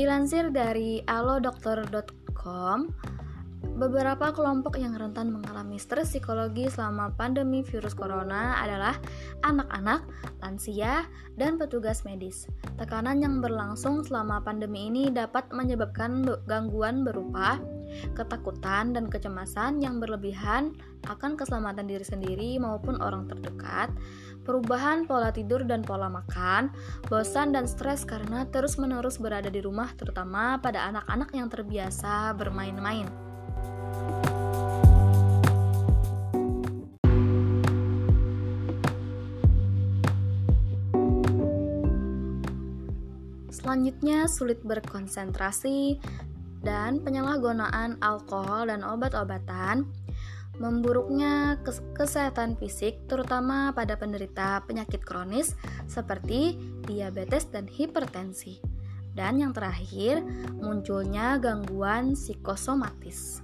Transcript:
Dilansir dari alodokter.com, beberapa kelompok yang rentan mengalami stres psikologi selama pandemi virus corona adalah anak-anak, lansia, dan petugas medis. Tekanan yang berlangsung selama pandemi ini dapat menyebabkan gangguan berupa ketakutan dan kecemasan yang berlebihan akan keselamatan diri sendiri maupun orang terdekat, perubahan pola tidur dan pola makan, bosan dan stres karena terus-menerus berada di rumah terutama pada anak-anak yang terbiasa bermain-main. Selanjutnya, sulit berkonsentrasi dan penyalahgunaan alkohol dan obat-obatan memburuknya kesehatan fisik terutama pada penderita penyakit kronis seperti diabetes dan hipertensi. Dan yang terakhir, munculnya gangguan psikosomatis.